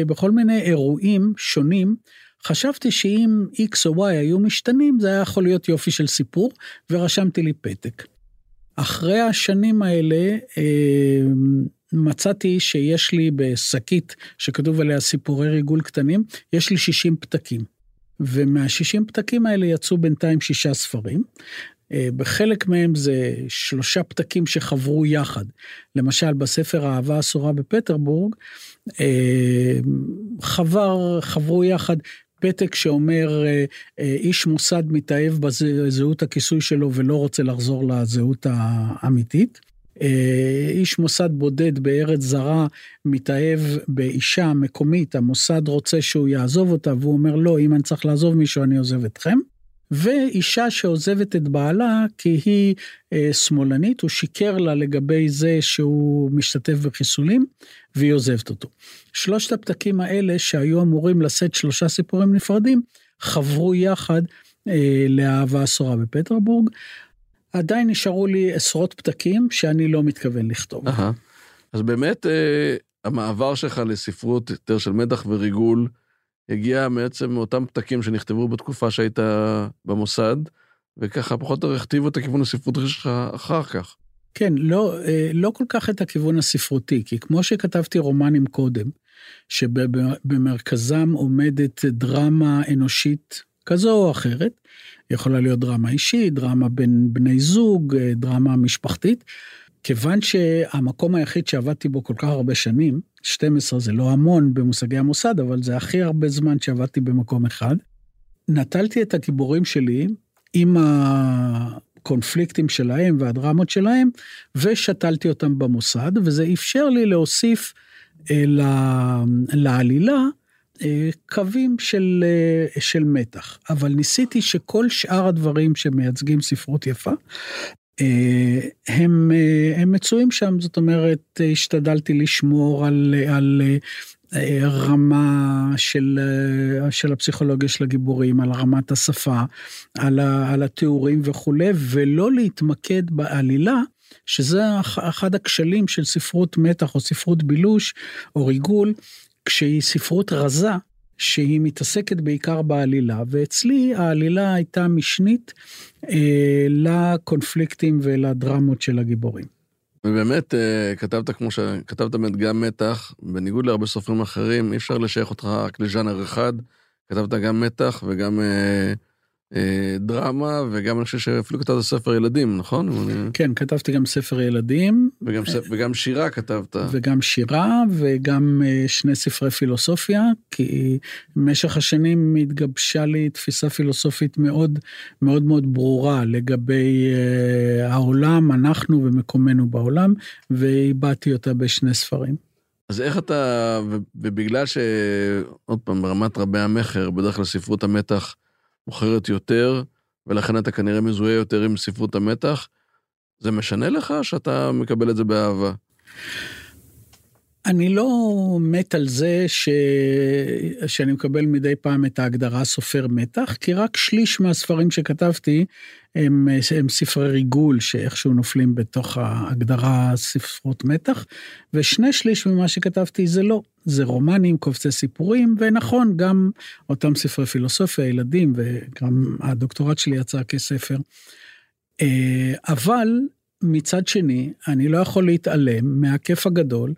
בכל מיני אירועים שונים, חשבתי שאם X או Y היו משתנים, זה היה יכול להיות יופי של סיפור, ורשמתי לי פתק. אחרי השנים האלה, מצאתי שיש לי בשקית שכתוב עליה סיפורי ריגול קטנים, יש לי 60 פתקים. ומה-60 פתקים האלה יצאו בינתיים שישה ספרים. בחלק מהם זה שלושה פתקים שחברו יחד. למשל, בספר האהבה אסורה בפטרבורג, חבר, חברו יחד פתק שאומר אה, אה, איש מוסד מתאהב בזהות הכיסוי שלו ולא רוצה לחזור לזהות האמיתית. אה, איש מוסד בודד בארץ זרה מתאהב באישה מקומית, המוסד רוצה שהוא יעזוב אותה והוא אומר לא, אם אני צריך לעזוב מישהו אני עוזב אתכם. ואישה שעוזבת את בעלה כי היא אה, שמאלנית, הוא שיקר לה לגבי זה שהוא משתתף בחיסולים, והיא עוזבת אותו. שלושת הפתקים האלה שהיו אמורים לשאת שלושה סיפורים נפרדים, חברו יחד אה, לאהבה אסורה בפטרבורג. עדיין נשארו לי עשרות פתקים שאני לא מתכוון לכתוב. Aha. אז באמת אה, המעבר שלך לספרות יותר של מתח וריגול, הגיע בעצם מאותם פתקים שנכתבו בתקופה שהיית במוסד, וככה פחות או יותר הכתיבו את הכיוון הספרותי שלך אחר כך. כן, לא, אה, לא כל כך את הכיוון הספרותי, כי כמו שכתבתי רומנים קודם, שבמרכזם עומדת דרמה אנושית כזו או אחרת, יכולה להיות דרמה אישית, דרמה בין בני זוג, אה, דרמה משפחתית, כיוון שהמקום היחיד שעבדתי בו כל כך הרבה שנים, 12 זה לא המון במושגי המוסד, אבל זה הכי הרבה זמן שעבדתי במקום אחד. נטלתי את הגיבורים שלי עם הקונפליקטים שלהם והדרמות שלהם, ושתלתי אותם במוסד, וזה אפשר לי להוסיף אה, לעלילה אה, קווים של, אה, של מתח. אבל ניסיתי שכל שאר הדברים שמייצגים ספרות יפה, הם, אה, הם מצויים שם, זאת אומרת, השתדלתי לשמור על, על אה, רמה של, של הפסיכולוגיה של הגיבורים, על רמת השפה, על, ה, על התיאורים וכולי, ולא להתמקד בעלילה. שזה אחד הכשלים של ספרות מתח או ספרות בילוש או ריגול, כשהיא ספרות רזה, שהיא מתעסקת בעיקר בעלילה, ואצלי העלילה הייתה משנית אה, לקונפליקטים ולדרמות של הגיבורים. ובאמת, אה, כתבת כמו שכתבת באמת גם מתח, בניגוד להרבה סופרים אחרים, אי אפשר לשייך אותך רק לז'אנר אחד, כתבת גם מתח וגם... אה, דרמה, וגם אני חושב שאפילו כתבת ספר ילדים, נכון? כן, כתבתי גם ספר ילדים. וגם, וגם שירה כתבת. וגם שירה, וגם אה, שני ספרי פילוסופיה, כי במשך השנים התגבשה לי תפיסה פילוסופית מאוד מאוד מאוד ברורה לגבי אה, העולם, אנחנו ומקומנו בעולם, והבעתי אותה בשני ספרים. אז איך אתה, ובגלל שעוד פעם, ברמת רבי המכר, בדרך כלל ספרות המתח, מוכרת יותר, ולכן אתה כנראה מזוהה יותר עם ספרות המתח. זה משנה לך שאתה מקבל את זה באהבה? אני לא מת על זה ש... שאני מקבל מדי פעם את ההגדרה סופר מתח, כי רק שליש מהספרים שכתבתי הם, הם ספרי ריגול שאיכשהו נופלים בתוך ההגדרה ספרות מתח, ושני שליש ממה שכתבתי זה לא, זה רומנים, קובצי סיפורים, ונכון, גם אותם ספרי פילוסופיה, ילדים, וגם הדוקטורט שלי יצא כספר. אה, אבל מצד שני, אני לא יכול להתעלם מהכיף הגדול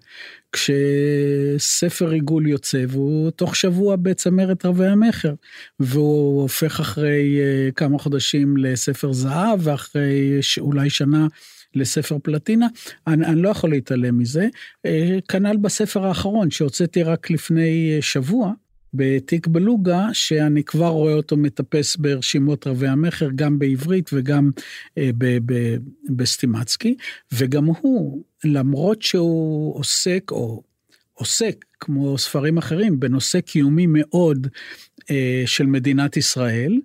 כשספר עיגול יוצא והוא תוך שבוע בצמרת רבי המכר והוא הופך אחרי uh, כמה חודשים לספר זהב ואחרי אולי שנה לספר פלטינה, אני, אני לא יכול להתעלם מזה. Uh, כנ"ל בספר האחרון שהוצאתי רק לפני uh, שבוע, בתיק בלוגה, שאני כבר רואה אותו מטפס ברשימות רבי המכר, גם בעברית וגם אה, בסטימצקי, וגם הוא, למרות שהוא עוסק, או עוסק, כמו ספרים אחרים, בנושא קיומי מאוד אה, של מדינת ישראל,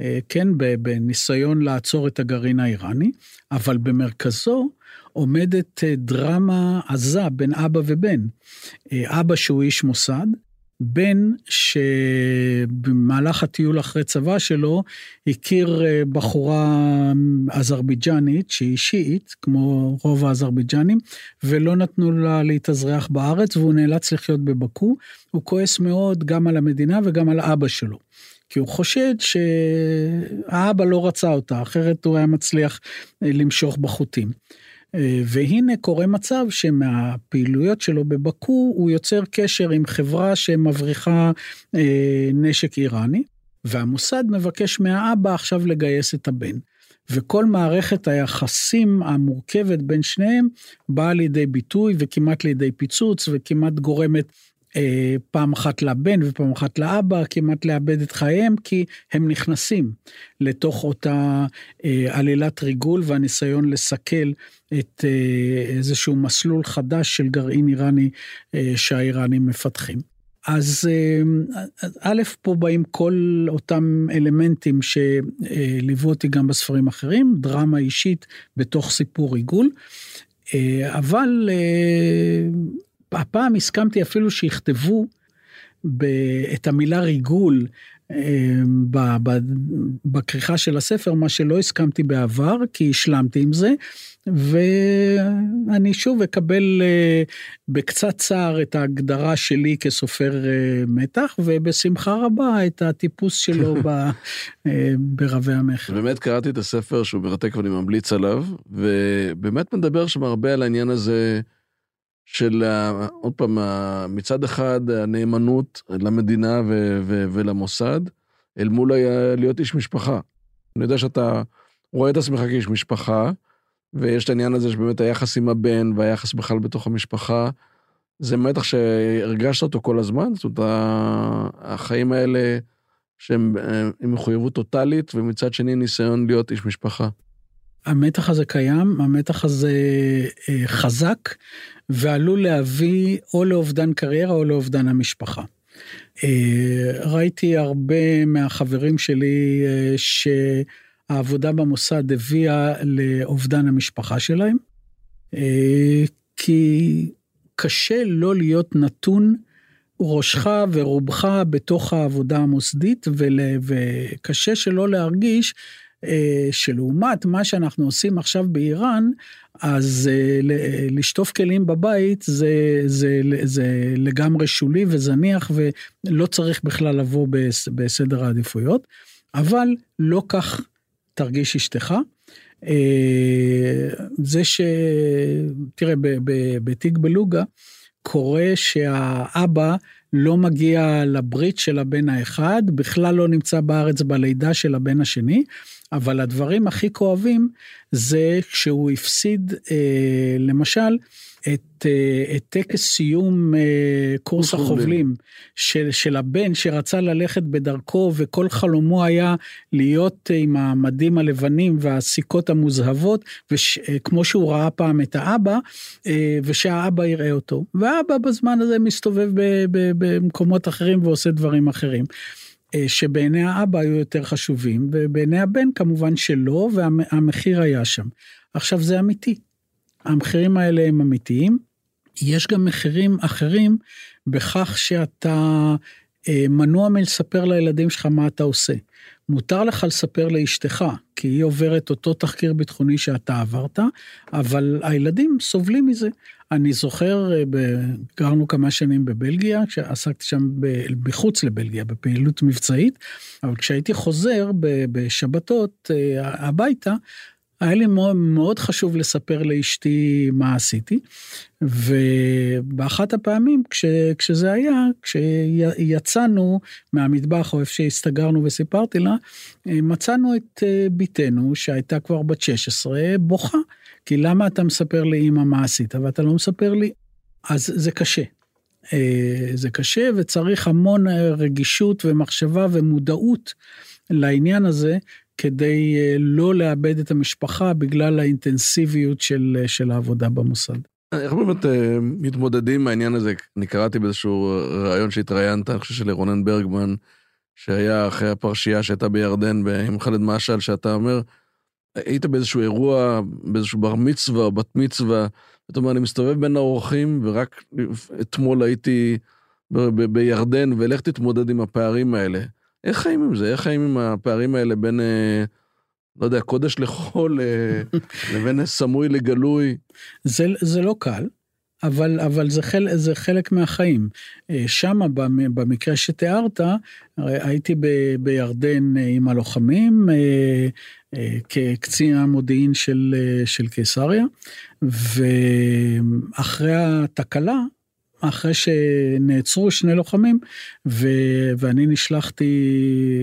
אה, כן, בניסיון לעצור את הגרעין האיראני, אבל במרכזו, עומדת אה, דרמה עזה בין אבא ובן. אה, אבא שהוא איש מוסד, בן שבמהלך הטיול אחרי צבא שלו הכיר אה, בחורה אזרבייג'נית שהיא שיעית, כמו רוב האזרבייג'נים, ולא נתנו לה להתאזרח בארץ והוא נאלץ לחיות בבקו. הוא כועס מאוד גם על המדינה וגם על אבא שלו. כי הוא חושד שהאבא לא רצה אותה, אחרת הוא היה מצליח אה, למשוך בחוטים. אה, והנה קורה מצב שמהפעילויות שלו בבקו הוא יוצר קשר עם חברה שמבריחה אה, נשק איראני, והמוסד מבקש מהאבא עכשיו לגייס את הבן. וכל מערכת היחסים המורכבת בין שניהם באה לידי ביטוי וכמעט לידי פיצוץ וכמעט גורמת אה, פעם אחת לבן ופעם אחת לאבא, כמעט לאבד את חייהם, כי הם נכנסים לתוך אותה אה, עלילת ריגול והניסיון לסכל את אה, איזשהו מסלול חדש של גרעין איראני שהאיראנים מפתחים. אז א', פה באים כל אותם אלמנטים שליוו אותי גם בספרים אחרים, דרמה אישית בתוך סיפור ריגול, אבל הפעם הסכמתי אפילו שיכתבו את המילה ריגול אה, בכריכה של הספר, מה שלא הסכמתי בעבר, כי השלמתי עם זה, ואני שוב אקבל אה, בקצת צער את ההגדרה שלי כסופר אה, מתח, ובשמחה רבה את הטיפוס שלו ברבי המכר. באמת קראתי את הספר שהוא מרתק ואני ממליץ עליו, ובאמת מדבר שם הרבה על העניין הזה. של, עוד פעם, מצד אחד הנאמנות למדינה ו- ו- ולמוסד, אל מול להיות איש משפחה. אני יודע שאתה רואה את עצמך כאיש משפחה, ויש את העניין הזה שבאמת היחס עם הבן והיחס בכלל בתוך המשפחה, זה מתח שהרגשת אותו כל הזמן, זאת אומרת, החיים האלה שהם עם מחויבות טוטאלית, ומצד שני ניסיון להיות איש משפחה. המתח הזה קיים, המתח הזה אה, חזק, ועלול להביא או לאובדן קריירה או לאובדן המשפחה. אה, ראיתי הרבה מהחברים שלי אה, שהעבודה במוסד הביאה לאובדן המשפחה שלהם, כי קשה לא להיות נתון ראשך ורובך בתוך העבודה המוסדית, וקשה שלא להרגיש שלעומת מה שאנחנו עושים עכשיו באיראן, אז אה, לשטוף כלים בבית זה, זה, זה לגמרי שולי וזניח ולא צריך בכלל לבוא בסדר העדיפויות, אבל לא כך תרגיש אשתך. אה, זה ש... תראה, בתיק בלוגה קורה שהאבא לא מגיע לברית של הבן האחד, בכלל לא נמצא בארץ בלידה של הבן השני, אבל הדברים הכי כואבים זה כשהוא הפסיד, אה, למשל, את, אה, את טקס סיום אה, קורס החובלים של, של הבן שרצה ללכת בדרכו וכל חלומו היה להיות אה, עם המדים הלבנים והסיכות המוזהבות, וש, אה, כמו שהוא ראה פעם את האבא, אה, ושהאבא יראה אותו. והאבא בזמן הזה מסתובב ב, ב, במקומות אחרים ועושה דברים אחרים. אה, שבעיני האבא היו יותר חשובים, ובעיני הבן כמובן שלא, והמחיר היה שם. עכשיו זה אמיתי. המחירים האלה הם אמיתיים. יש גם מחירים אחרים בכך שאתה אה, מנוע מלספר לילדים שלך מה אתה עושה. מותר לך לספר לאשתך, כי היא עוברת אותו תחקיר ביטחוני שאתה עברת, אבל הילדים סובלים מזה. אני זוכר, אה, גרנו כמה שנים בבלגיה, כשעסקתי שם מחוץ לבלגיה, בפעילות מבצעית, אבל כשהייתי חוזר בשבתות אה, הביתה, היה לי מאוד, מאוד חשוב לספר לאשתי מה עשיתי, ובאחת הפעמים כש, כשזה היה, כשיצאנו מהמטבח או איפה שהסתגרנו וסיפרתי לה, מצאנו את אה, בתנו שהייתה כבר בת 16 בוכה, כי למה אתה מספר לאמא מה עשית ואתה לא מספר לי? אז זה קשה. אה, זה קשה וצריך המון אה, רגישות ומחשבה ומודעות לעניין הזה, כדי אה, לא לאבד את המשפחה בגלל האינטנסיביות של, של העבודה במוסד. איך באמת מתמודדים עם העניין הזה? אני קראתי באיזשהו ראיון שהתראיינת, אני חושב של רונן ברגמן, שהיה אחרי הפרשייה שהייתה בירדן עם ח'אלד משעל, שאתה אומר, היית באיזשהו אירוע, באיזשהו בר מצווה או בת מצווה, אתה אומר, אני מסתובב בין האורחים, ורק אתמול הייתי בירדן, ולך תתמודד עם הפערים האלה. איך חיים עם זה? איך חיים עם הפערים האלה בין, אה, לא יודע, קודש לחול אה, לבין סמוי לגלוי? זה, זה לא קל. אבל, אבל זה, חל, זה חלק מהחיים. אה, שם, במקרה שתיארת, הייתי ב, בירדן אה, עם הלוחמים, אה, כקצין המודיעין של, של קיסריה, ואחרי התקלה, אחרי שנעצרו שני לוחמים, ו, ואני נשלחתי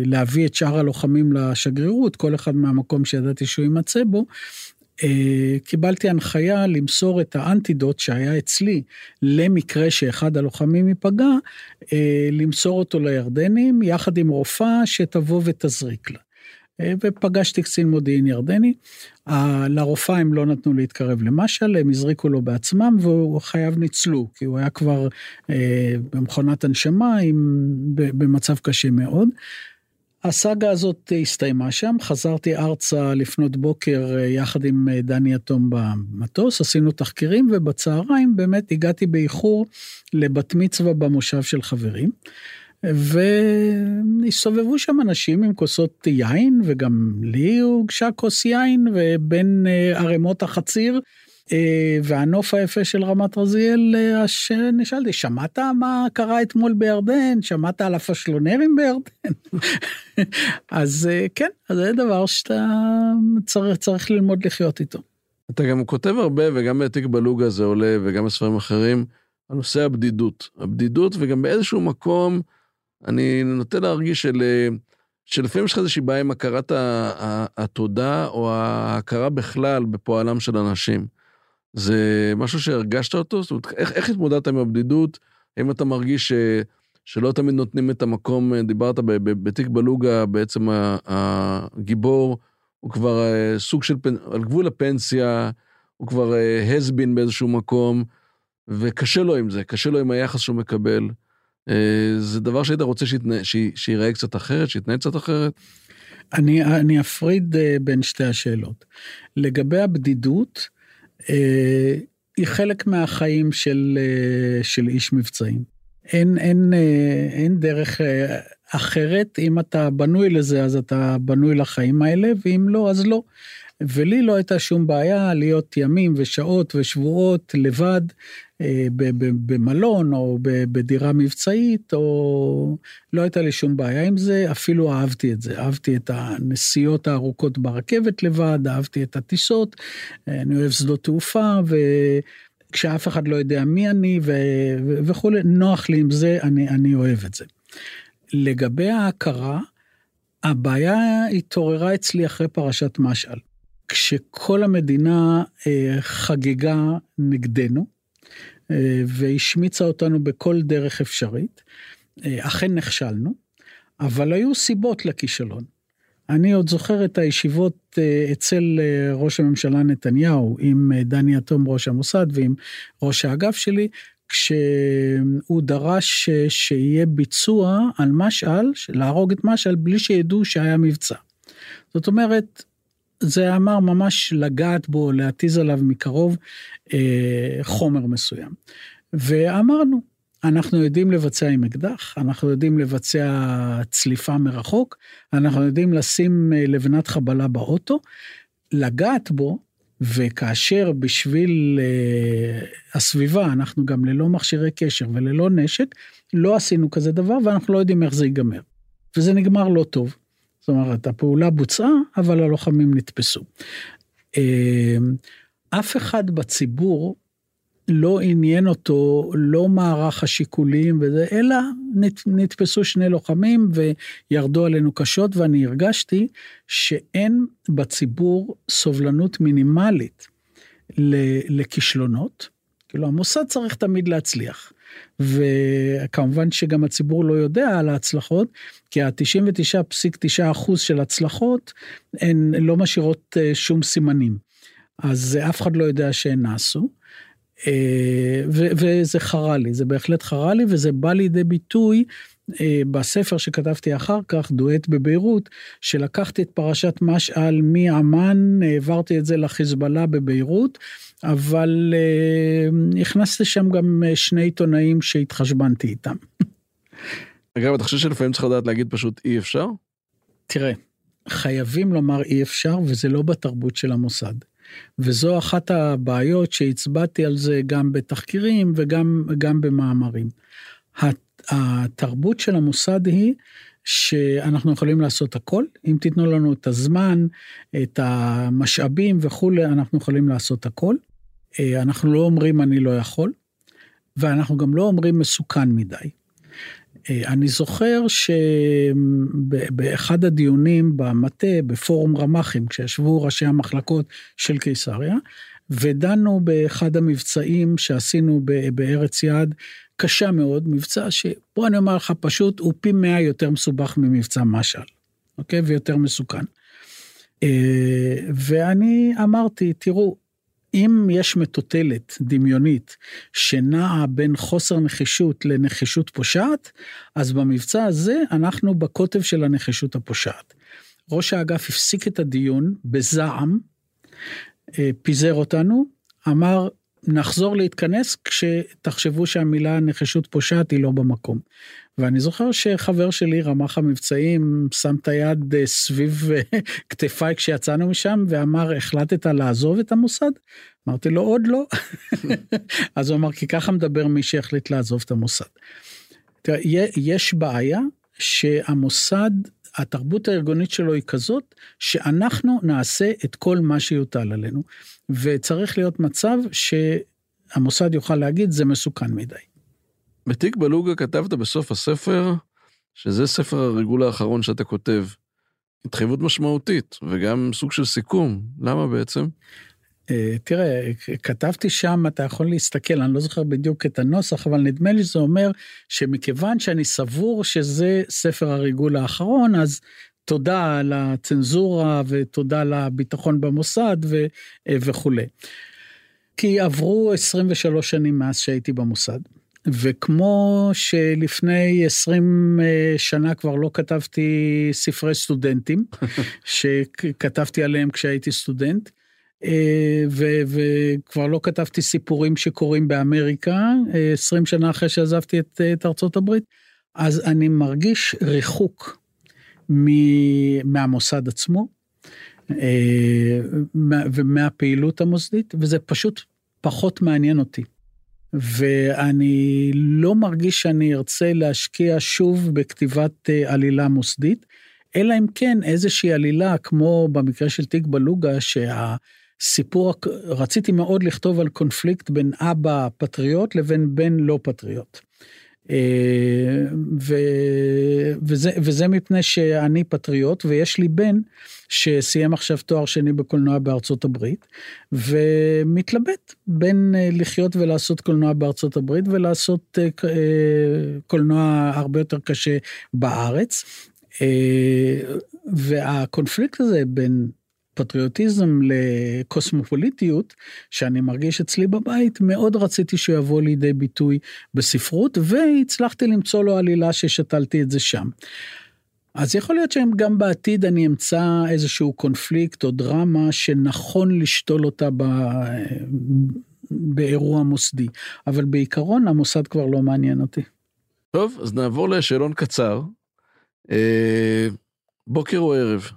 להביא את שאר הלוחמים לשגרירות, כל אחד מהמקום שידעתי שהוא יימצא בו, קיבלתי הנחיה למסור את האנטידוט שהיה אצלי למקרה שאחד הלוחמים ייפגע, אה, למסור אותו לירדנים יחד עם רופאה שתבוא ותזריק לה. אה, ופגשתי קצין מודיעין ירדני, לרופאה הם לא נתנו להתקרב למשל, הם הזריקו לו בעצמם והוא חייו ניצלו, כי הוא היה כבר במכונת הנשמה עם, במצב קשה מאוד. הסאגה הזאת הסתיימה שם, חזרתי ארצה לפנות בוקר אה, יחד עם אה, דני יתום במטוס, עשינו תחקירים ובצהריים באמת הגעתי באיחור לבת מצווה במושב של חברים. והסתובבו שם אנשים עם כוסות יין וגם לי הוגשה כוס יין ובין אה, ערימות החציר והנוף היפה של רמת רזיאל, אה, נשאלתי, שמעת מה קרה אתמול בירדן? שמעת על הפשלונרים בירדן? אז אה, כן, אז זה דבר שאתה צריך, צריך ללמוד לחיות איתו. אתה גם כותב הרבה, וגם בתיק בלוגה זה עולה, וגם בספרים אחרים, על נושא הבדידות. הבדידות, וגם באיזשהו מקום, אני נוטה להרגיש של... שלפעמים יש לך איזושהי בעיה עם הכרת התודה, או ההכרה בכלל בפועלם של אנשים. זה משהו שהרגשת אותו? זאת אומרת, איך, איך התמודדת עם הבדידות? האם אתה מרגיש ש, שלא תמיד נותנים את המקום, דיברת בתיק בלוגה, בעצם הגיבור הוא כבר אה, סוג של, על גבול הפנסיה, הוא כבר הסבין אה, באיזשהו מקום, וקשה לו עם זה, קשה לו עם היחס שהוא מקבל. אה, זה דבר שהיית רוצה שייראה קצת אחרת, שיתנהל קצת אחרת? אני, אני אפריד בין שתי השאלות. לגבי הבדידות, אה, היא חלק מהחיים של, אה, של איש מבצעים. אין, אין, אה, אין דרך אחרת, אם אתה בנוי לזה אז אתה בנוי לחיים האלה, ואם לא אז לא. ולי לא הייתה שום בעיה להיות ימים ושעות ושבועות לבד אה, במלון או בדירה מבצעית, או לא הייתה לי שום בעיה עם זה, אפילו אהבתי את זה. אהבתי את הנסיעות הארוכות ברכבת לבד, אהבתי את הטיסות, אה, אני אוהב שדות תעופה, וכשאף אחד לא יודע מי אני וכולי, נוח לי עם זה, אני, אני אוהב את זה. לגבי ההכרה, הבעיה התעוררה אצלי אחרי פרשת משעל. כשכל המדינה אה, חגגה נגדנו אה, והשמיצה אותנו בכל דרך אפשרית, אה, אכן נכשלנו, אבל היו סיבות לכישלון. אני עוד זוכר את הישיבות אצל ראש הממשלה נתניהו עם דני אטום ראש המוסד ועם ראש האגף שלי, כשהוא דרש שיהיה ביצוע על משעל, להרוג את משעל בלי שידעו שהיה מבצע. זאת אומרת, זה אמר ממש לגעת בו, להתיז עליו מקרוב אה, חומר מסוים. ואמרנו, אנחנו יודעים לבצע עם אקדח, אנחנו יודעים לבצע צליפה מרחוק, אנחנו יודעים לשים אה, לבנת חבלה באוטו, לגעת בו, וכאשר בשביל uh, הסביבה אנחנו גם ללא מכשירי קשר וללא נשק, לא עשינו כזה דבר ואנחנו לא יודעים איך זה ייגמר. וזה נגמר לא טוב. זאת אומרת, הפעולה בוצעה, אבל הלוחמים נתפסו. אמ, אף אחד בציבור לא עניין אותו, לא מערך השיקולים וזה, אלא נתפסו שני לוחמים וירדו עלינו קשות, ואני הרגשתי שאין בציבור סובלנות מינימלית לכישלונות. כאילו, המוסד צריך תמיד להצליח. וכמובן שגם הציבור לא יודע על ההצלחות, כי ה-99.9 אחוז של הצלחות הן לא משאירות אה, שום סימנים. אז אף אחד לא יודע שהן נעשו. אה, וזה חרה לי, זה בהחלט חרה לי, וזה בא לידי ביטוי אה, בספר שכתבתי אחר כך, דואט בביירות, שלקחתי את פרשת משעל מעמאן, העברתי את זה לחיזבאללה בביירות, אבל uh, הכנסתי שם גם שני עיתונאים שהתחשבנתי איתם. אגב, אתה חושב שלפעמים צריך לדעת להגיד פשוט אי אפשר? תראה, חייבים לומר אי אפשר, וזה לא בתרבות של המוסד. וזו אחת הבעיות שהצבעתי על זה גם בתחקירים וגם במאמרים. התרבות של המוסד היא שאנחנו יכולים לעשות הכל, אם תיתנו לנו את הזמן, את המשאבים וכולי, אנחנו יכולים לעשות הכל. אה, אנחנו לא אומרים אני לא יכול, ואנחנו גם לא אומרים מסוכן מדי. אה, אני זוכר שבאחד הדיונים במטה, בפורום רמ"חים, כשישבו ראשי המחלקות של קיסריה, ודנו באחד המבצעים שעשינו בארץ יעד, קשה מאוד, מבצע שבוא אני אומר לך פשוט, הוא פי מאה יותר מסובך ממבצע משל, אוקיי? ויותר מסוכן. אה, ואני אמרתי, תראו, אם יש מטוטלת דמיונית שנעה בין חוסר נחישות לנחישות פושעת, אז במבצע הזה אנחנו בקוטב של הנחישות הפושעת. ראש האגף הפסיק את הדיון בזעם, אה, פיזר אותנו, אמר, נחזור להתכנס כשתחשבו שהמילה נחישות פושעת היא לא במקום. ואני זוכר שחבר שלי, רמ"ח המבצעים, שם את היד אה, סביב אה, כתפיי כשיצאנו משם ואמר, החלטת לעזוב את המוסד? אמרתי לו, עוד לא. אז הוא אמר, כי ככה מדבר מי שהחליט לעזוב את המוסד. תראה, יש בעיה שהמוסד, התרבות הארגונית שלו היא כזאת, שאנחנו נעשה את כל מה שיוטל עלינו. וצריך להיות מצב שהמוסד יוכל להגיד, זה מסוכן מדי. בתיק בלוגה כתבת בסוף הספר, שזה ספר הריגול האחרון שאתה כותב. התחייבות משמעותית, וגם סוג של סיכום. למה בעצם? אה, תראה, כתבתי שם, אתה יכול להסתכל, אני לא זוכר בדיוק את הנוסח, אבל נדמה לי שזה אומר שמכיוון שאני סבור שזה ספר הריגול האחרון, אז תודה על הצנזורה ותודה לביטחון במוסד ו, אה, וכולי. כי עברו 23 שנים מאז שהייתי במוסד. וכמו שלפני 20 אה, שנה כבר לא כתבתי ספרי סטודנטים, שכתבתי עליהם כשהייתי סטודנט, וכבר לא כתבתי סיפורים שקורים באמריקה, 20 שנה אחרי שעזבתי את, את ארצות הברית, אז אני מרגיש ריחוק מהמוסד עצמו אה, ומהפעילות המוסדית, וזה פשוט פחות מעניין אותי. ואני לא מרגיש שאני ארצה להשקיע שוב בכתיבת אה, עלילה מוסדית, אלא אם כן איזושהי עלילה, כמו במקרה של תיק בלוגה, שהסיפור, רציתי מאוד לכתוב על קונפליקט בין אבא פטריוט לבין בן לא פטריוט. אה, ו, וזה, וזה מפני שאני פטריוט ויש לי בן שסיים עכשיו תואר שני בקולנוע בארצות הברית ומתלבט בין אה, לחיות ולעשות קולנוע בארצות הברית ולעשות אה, קולנוע הרבה יותר קשה בארץ. והקונפליקט הזה בין פטריוטיזם לקוסמופוליטיות, שאני מרגיש אצלי בבית, מאוד רציתי שהוא יבוא לידי ביטוי בספרות, והצלחתי למצוא לו עלילה ששתלתי את זה שם. אז יכול להיות שגם בעתיד אני אמצא איזשהו קונפליקט או דרמה שנכון לשתול אותה ב... באירוע מוסדי, אבל בעיקרון המוסד כבר לא מעניין אותי. טוב, אז נעבור לשאלון קצר. אה, בוקר או ערב?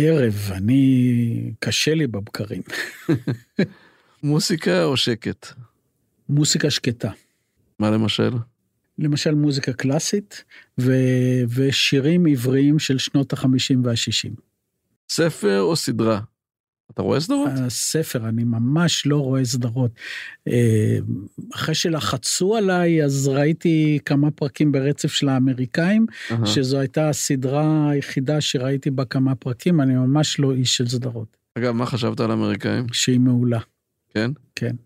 ערב, אני, קשה לי בבקרים. מוסיקה או שקט? מוסיקה שקטה. מה למשל? למשל מוזיקה קלאסית ו... ושירים עבריים של שנות החמישים והשישים. ספר או סדרה? אתה רואה סדרות? הספר, אני ממש לא רואה סדרות. אה, אחרי שלחצו עליי, אז ראיתי כמה פרקים ברצף של האמריקאים, uh-huh. שזו הייתה הסדרה היחידה שראיתי בה כמה פרקים, אני ממש לא איש של סדרות. אגב, מה חשבת על האמריקאים? שהיא מעולה. כן? כן.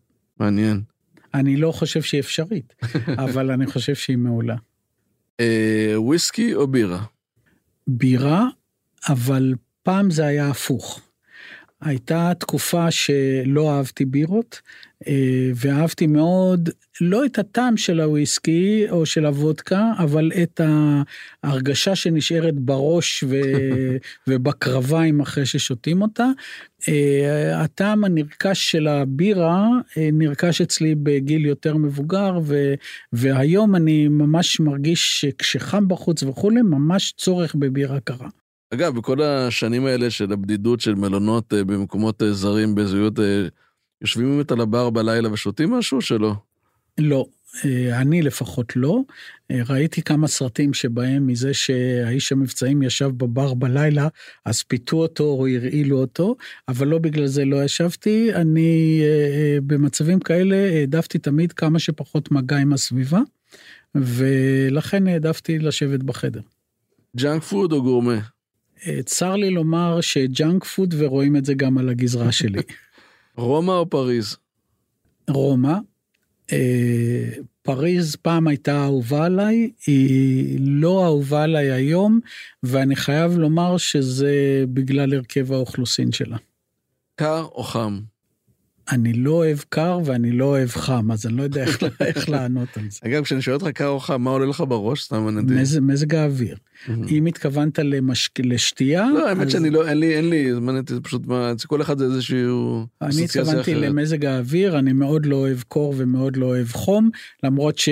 מעניין. אני לא חושב שהיא אפשרית, אבל אני חושב שהיא מעולה. אה, וויסקי או בירה? בירה, אבל פעם זה היה הפוך. הייתה תקופה שלא אהבתי בירות, אה, ואהבתי מאוד, לא את הטעם של הוויסקי או של הוודקה, אבל את ההרגשה שנשארת בראש ו... ובקרביים אחרי ששותים אותה. אה, הטעם הנרכש של הבירה אה, נרכש אצלי בגיל יותר מבוגר, ו... והיום אני ממש מרגיש שכשחם בחוץ וכולי, ממש צורך בבירה קרה. אגב, בכל השנים האלה של הבדידות של מלונות אה, במקומות אה, זרים בזהויות, אה, יושבים באמת על הבר בלילה ושותים משהו שלא? לא, אני לפחות לא. ראיתי כמה סרטים שבהם מזה שהאיש המבצעים ישב בבר בלילה, אז פיתו אותו או הרעילו אותו, אבל לא בגלל זה לא ישבתי. אני במצבים כאלה העדפתי תמיד כמה שפחות מגע עם הסביבה. ולכן העדפתי לשבת בחדר. ג'אנק פוד או גורמה? אה, צר לי לומר שג'אנק פוד ורואים את זה גם על הגזרה שלי. רומא או פריז? רומא. אה, פריז פעם הייתה אהובה עליי, היא לא אהובה עליי היום, ואני חייב לומר שזה בגלל הרכב האוכלוסין שלה. קר או חם? אני לא אוהב קר ואני לא אוהב חם, אז אני לא יודע איך, איך לענות על זה. אגב, כשאני שואל אותך קר או חם, מה עולה לך בראש? סתם אני יודע. מזג, מזג האוויר. אם התכוונת למש... לשתייה... לא, האמת שאני לא, אין לי, אין לי, זה פשוט מה, כל אחד זה איזשהו... אני התכוונתי למזג האוויר, אני מאוד לא אוהב קור ומאוד לא אוהב חום, למרות ש...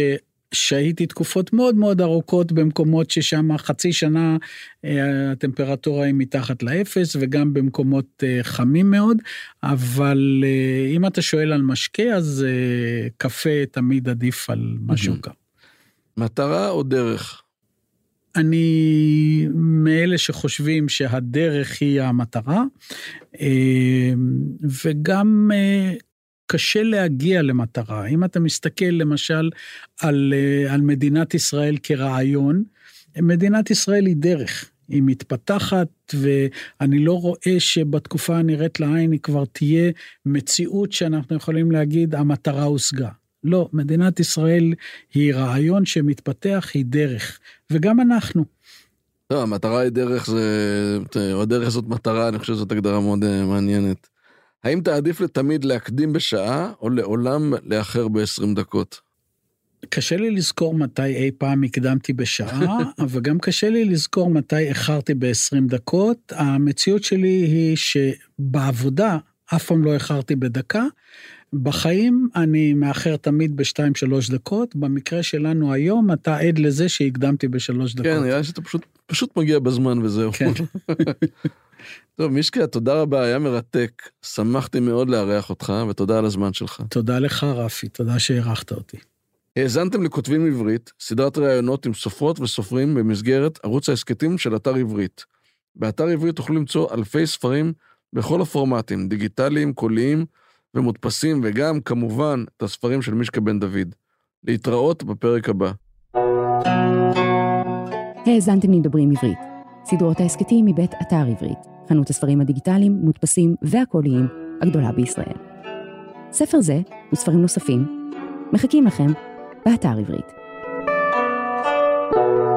שהיתי תקופות מאוד מאוד ארוכות במקומות ששם חצי שנה אה, הטמפרטורה היא מתחת לאפס וגם במקומות אה, חמים מאוד, אבל אה, אם אתה שואל על משקה אז קפה תמיד עדיף על משהו קר. מטרה או דרך? אני מאלה שחושבים שהדרך היא המטרה, וגם קשה להגיע למטרה. אם אתה מסתכל למשל על, אה, על מדינת ישראל כרעיון, מדינת ישראל היא דרך. היא מתפתחת ואני לא רואה שבתקופה הנראית לעין היא כבר תהיה מציאות שאנחנו יכולים להגיד המטרה הושגה. לא, מדינת ישראל היא רעיון שמתפתח, היא דרך, וגם אנחנו. לא, המטרה היא דרך, זה, הדרך זאת מטרה, אני חושב שזאת הגדרה מאוד אה, מעניינת. האם תעדיף לתמיד להקדים בשעה, או לעולם לאחר ב-20 דקות? קשה לי לזכור מתי אי פעם הקדמתי בשעה, אבל גם קשה לי לזכור מתי איחרתי ב-20 דקות. המציאות שלי היא שבעבודה אף פעם לא איחרתי בדקה. בחיים אני מאחר תמיד בשתיים-שלוש דקות, במקרה שלנו היום אתה עד לזה שהקדמתי בשלוש דקות. כן, נראה שאתה פשוט, פשוט מגיע בזמן וזהו. כן. טוב, מישקה, תודה רבה, היה מרתק. שמחתי מאוד לארח אותך, ותודה על הזמן שלך. תודה לך, רפי, תודה שהערכת אותי. האזנתם לכותבים עברית, סדרת ראיונות עם סופרות וסופרים במסגרת ערוץ ההסכתים של אתר עברית. באתר עברית תוכלו למצוא אלפי ספרים בכל הפורמטים, דיגיטליים, קוליים ומודפסים, וגם, כמובן, את הספרים של מישקה בן דוד. להתראות בפרק הבא. האזנתם לדברים עברית. סדרות ההסכתים מבית אתר עברית, חנות הספרים הדיגיטליים, מודפסים והקוליים הגדולה בישראל. ספר זה וספרים נוספים מחכים לכם באתר עברית. thank you